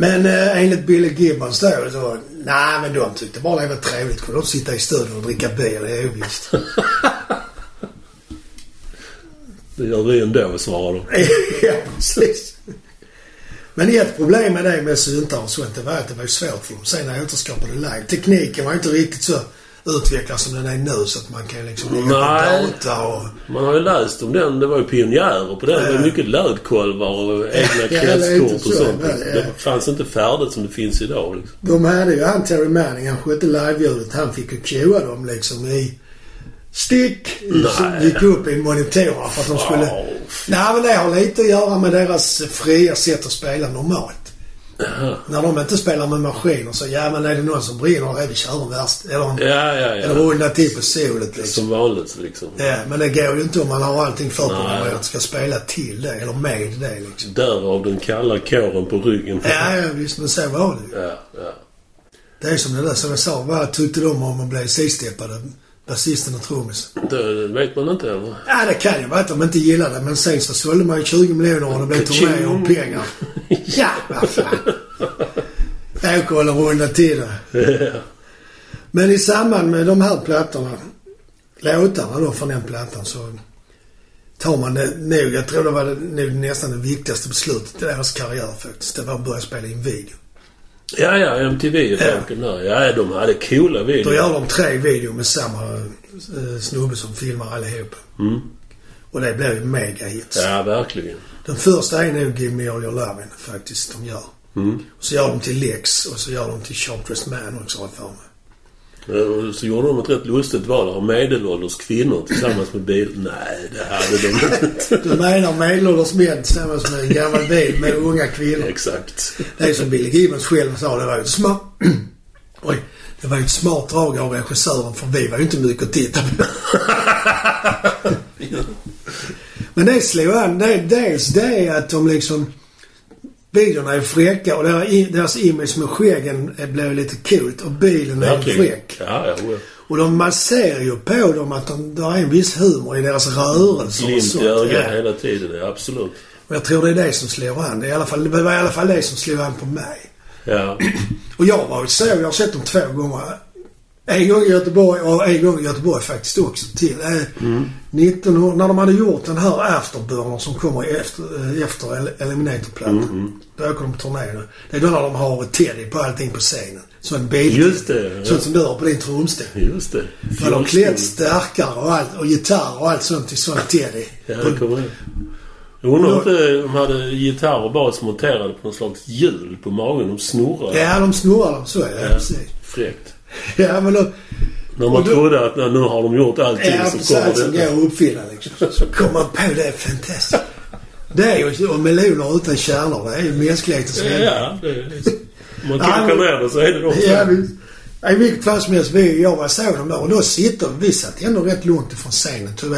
Men eh, enligt Billy Gibbons då, så, nej men de tyckte bara det var trevligt. Kunde de sitta i studion och dricka bier, det är ju visst. Det gör vi ändå, svarar de. ja, precis. Men ett problem med det med syntar och sånt, det var att det var svårt för dem sen att återskapa det live. Tekniken var inte riktigt så utvecklad som den är nu så att man kan liksom lägga Nej. på data och... Man har ju läst om den. Det var ju pionjärer på den. Det var mycket lödkolvar och egna kretskort och så, sånt. Det fanns inte färdigt som det finns idag. Liksom. De hade ju han Terry Manning, han skötte live-ljudet. Han fick ju cuea dem liksom i stick. Nej. gick upp i monitorerna för att de skulle... Nej men det har lite att göra med deras fria sätt att spela normalt. När de inte spelar med maskiner så, ja men är det någon som brinner, är vi kör en värst. Eller, en- Ja, ja, eller ja. rullar till på solet liksom. Som vanligt liksom. Ja, men det går ju inte om man har allting förprogrammerat Nej. att ska spela till det, eller med det liksom. Därav den kalla kåren på ryggen. Ja, ja visst, men så var det ju. Ja, ja. Det är som det där som jag sa, vad tyckte de om att bli sidsteppade? Basisten och trummisen. Det vet man inte eller? Ja, det kan ju vara att de inte gillade det, men sen så sålde man ju 20 miljoner och det blev turné och pengar. Ja, vad fan. Åka och runda till det. Men i samband med de här plattorna, låtarna då från den plattan så tar man det nog, jag tror det var det, nog nästan det viktigaste beslutet i deras karriär faktiskt. Det var att börja spela in video. Ja, ja, MTV-folken där. Ja, de hade coola Då videor. gör de tre videor med samma eh, snubbe som filmar allihopa. Mm. Och det blev megahits. Ja, verkligen. Den första är nog Give Me All Your Lovin' faktiskt de gör. Mm. Och så gör de till Lex och så gör de till Sharp Dressed Man också har jag för mig. Och Så gjorde de ett rätt lustigt val av medelålders kvinnor tillsammans med bil. Nej, det hade de inte. Du menar medelålders män tillsammans med en gammal bil med unga kvinnor. Exakt. Det är som Billy Gibbons själv sa, det var ju ett smart... Oj. Det var ju ett smart drag av regissören för vi var ju inte mycket att titta på. Men det slog an. Det, dels det är att de liksom... Videorna är fräcka och deras, image med skäggen blev lite coolt och bilen är Verkligen. fräck. Ja, ja. ja. Och de, man ser ju på dem att de, det är en viss humor i deras rörelser och Glimt sånt. i ögat Ja. hela tiden. Ja, absolut. Och jag tror det är det som slår an. Det, är i alla fall, det var i alla fall det som slog an på mig. Ja. Och jag var så, jag har sett dem två gånger. En gång i Göteborg och en gång i Göteborg faktiskt också till. Eh, Mm. 1900, när de hade gjort den här Afterburner som kommer efter, eh, efter El- Eliminator-plattan. Mm, Då åker de på turné. Det är då när de har Teddy på allting på scenen. Så en bil. Just det. Sånt som du har på din trumstol. Just det. När de klätt stärkare och allt och gitarr och allt sånt till sån Teddy. Ja, det kommer jag Jag undrar om de hade gitarr och bas monterade på någon slags hjul på magen. De snurrade. Ja, de snurrar dem så. Ja, Ja. precis. Fräckt. Ja, men då, När man då- trodde att nu har de gjort allting Ja, så kommer som det. går att uppfinna liksom. Så kommer man på det. är Fantastiskt. Det är ju och meloner utan kärnor. Det är ju mänsklighetens Ja, ja. Det, om man kokar ner det så är det de Ja, som... visst. I vilket fall som helst, vi, jag var såg dem där och då sitter vi satt ändå rätt långt ifrån scenen. Typ,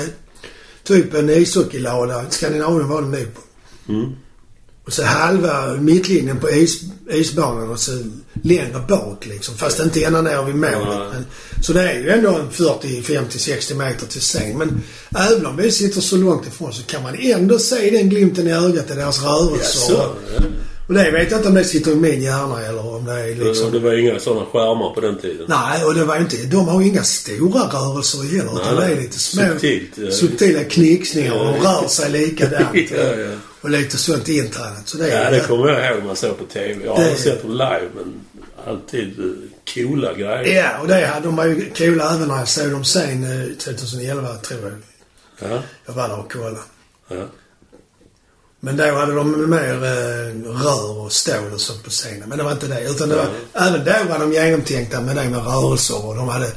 typ en ishockeylada. Skandinavien var det nog på. Mm. Och så halva mittlinjen på is, isbanan och så längre bak liksom. Fast inte ända ner vid målet. Nej. Men, så det är ju ändå en 40, 50, 60 meter till scen. Men även om vi sitter så långt ifrån så kan man ändå se den glimten i ögat i deras rörelser. Ja. Och det vet jag inte om det sitter i min hjärna eller om det är liksom... Det var inga sådana skärmar på den tiden. Nej, och det var inte... De har ju inga stora rörelser heller. Utan det nej. är lite små... Subtilt, ja. subtila knicksningar och de Ja. rör sig likadant. Ja, ja. Och lite sånt intränat. Så det är Ja, det kommer jag ihåg man såg på TV. Jag har Det- sett dem live, men alltid eh, coola grejer. Ja, och det hade de var ju coola även när jag såg dem sen eh, 2011 tror jag. Ja, Jag var där och kollade. ja. Men då hade de mer eh, rör och stål och sånt på scenen. Men det var inte det. Utan det var, även då var de genomtänkta med det med rörelser och de hade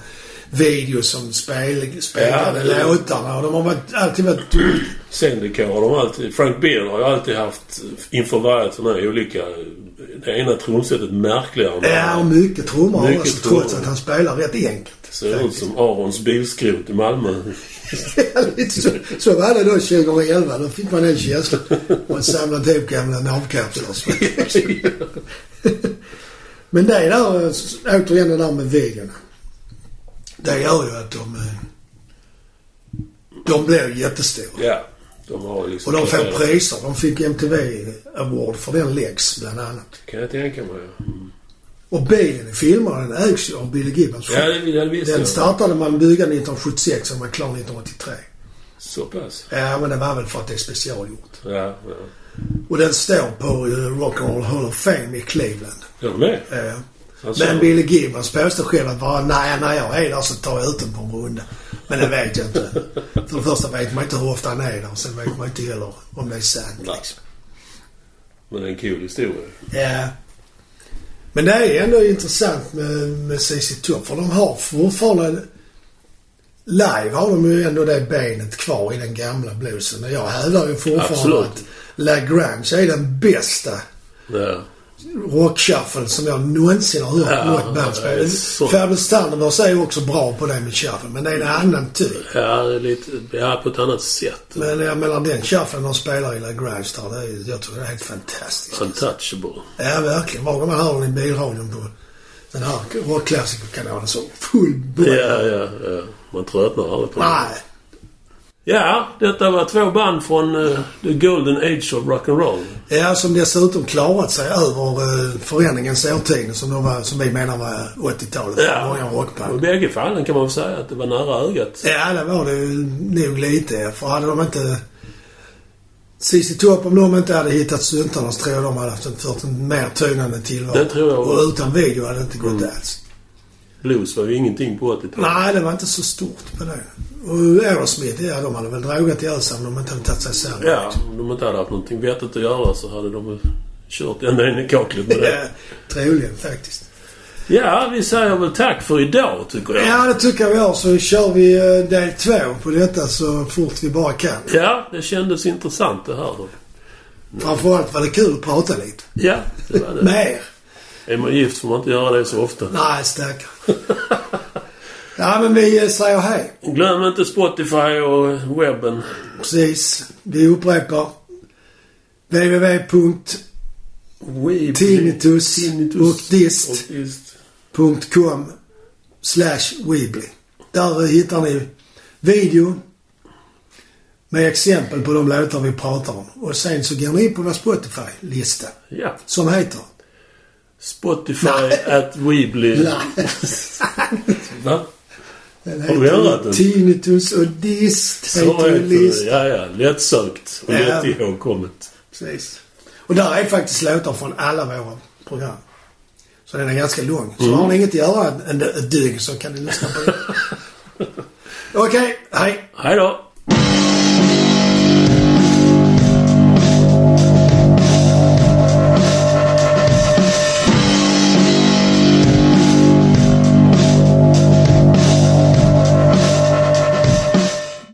videos som spel, spelade Ja, låtarna. Och de har varit, alltid varit... Sendikor har de alltid... Frank Beard har ju alltid haft inför varje turné olika... Det ena trumsetet märkligare än Ja, och mycket trummor Mycket alltså, trots att han spelar rätt enkelt. Ser ut som Arons bilskrot i Malmö. Ja, lite så, så var det då 2011. Då fick man den känslan. Man samlade ihop gamla navkapslar. Men det där, återigen det där med videorna. Det gör ju att de... eh, De blir jättestora. Ja. De liksom... Och de får priser. De fick MTV Award för den Lex bland annat. kan jag tänka mig. ja. Mm. Och bilen i filmerna den ägs ju av Billy Gibbons. Ja, det, det visste Den jag. startade man bygga 1976 och var klar 1983. Så pass. Ja, men det var väl för att det är specialgjort. Ja, ja. Och den står på eh, Rock and Roll Hall of Fame i Cleveland. Gör de det? Eh, Alltså, Men Billy Gibbons påstår själv att bara, nej, när jag är där så tar jag ut den på en runda. Men det vet jag inte. För det första vet man inte hur ofta han är där. Sen vet man inte heller om det är sant. Liksom. Men det är en kul historia. Ja. Men det är ändå intressant med, med CC Top. För de har fortfarande... Live har de ju ändå det benet kvar i den gamla bluesen. Och jag hävdar ju fortfarande Absolut. att La Grange är den bästa Ja. Rock-shuffle som jag någonsin har hört Ja, något band spela. Thunderbirds är ju också bra på det med shuffle, men det är en annan typ. Ja, det är lite... Ja, på ett annat sätt. Men jag menar den shufflen de spelar i La där, det är, jag tror det är helt fantastiskt. Untouchable. Ja, verkligen. Gång man hör den i bilradion på den här rockklassikerkanalen så full Ja, bredd. ja, ja. Man tröttnar aldrig på det. Nej. Ja, detta var två band från eh, the golden age of rock and roll. Ja, som dessutom klarat sig över uh, förändringens årtionde som, de var, som vi menar var 80-talet för Ja. många Och I rockband. bägge fallen kan man väl säga att det var nära ögat. Ja, det var det nog lite. För hade de inte... CC Top, om de inte hade hittat syntarna så tror jag de hade haft en, fört en mer tynande tillvaro. Det tror jag Och utan video hade det inte gått Mm. alls. Blues var ju ingenting på 80-talet. Nej, det var inte så stort på det. Och Aerosmith, ja de hade väl drogat ihjäl sig om de inte hade tagit sig samman. Ja, om de inte hade haft någonting vettigt att göra så hade de kört ända in i kaklet med det. Ja, troligen faktiskt. Ja, vi säger väl tack för idag tycker jag. Ja, det tycker vi har. Så kör vi eh, del två på detta så fort vi bara kan. Ja, det kändes intressant det här. Framförallt var det kul att prata lite. Ja, det var det. Med er. Är man gift får man inte göra det så ofta. Nej, stackare. ja, men vi eh, säger hej. Glöm inte Spotify och webben. Precis. Vi upprepar. www.tinnitus och dist. och dist. .com slash Weebly. Där hittar ni video med exempel på de låtar vi pratar om. Och sen så går ni in på vår Spotify-lista Ja. som heter... Spotify Nej. at Weebly. Va? Den Har du ändrat den? Tinnitus och dist heter heter list. det. Ja, ja. Lättsökt och Ja. lätt ihågkommet. Precis. Och där är faktiskt låtar från alla våra program. Så den är ganska lång. Så Mm. har ni inget att göra en, ett dygn så kan ni lyssna på den. Okej, hej. Hej då!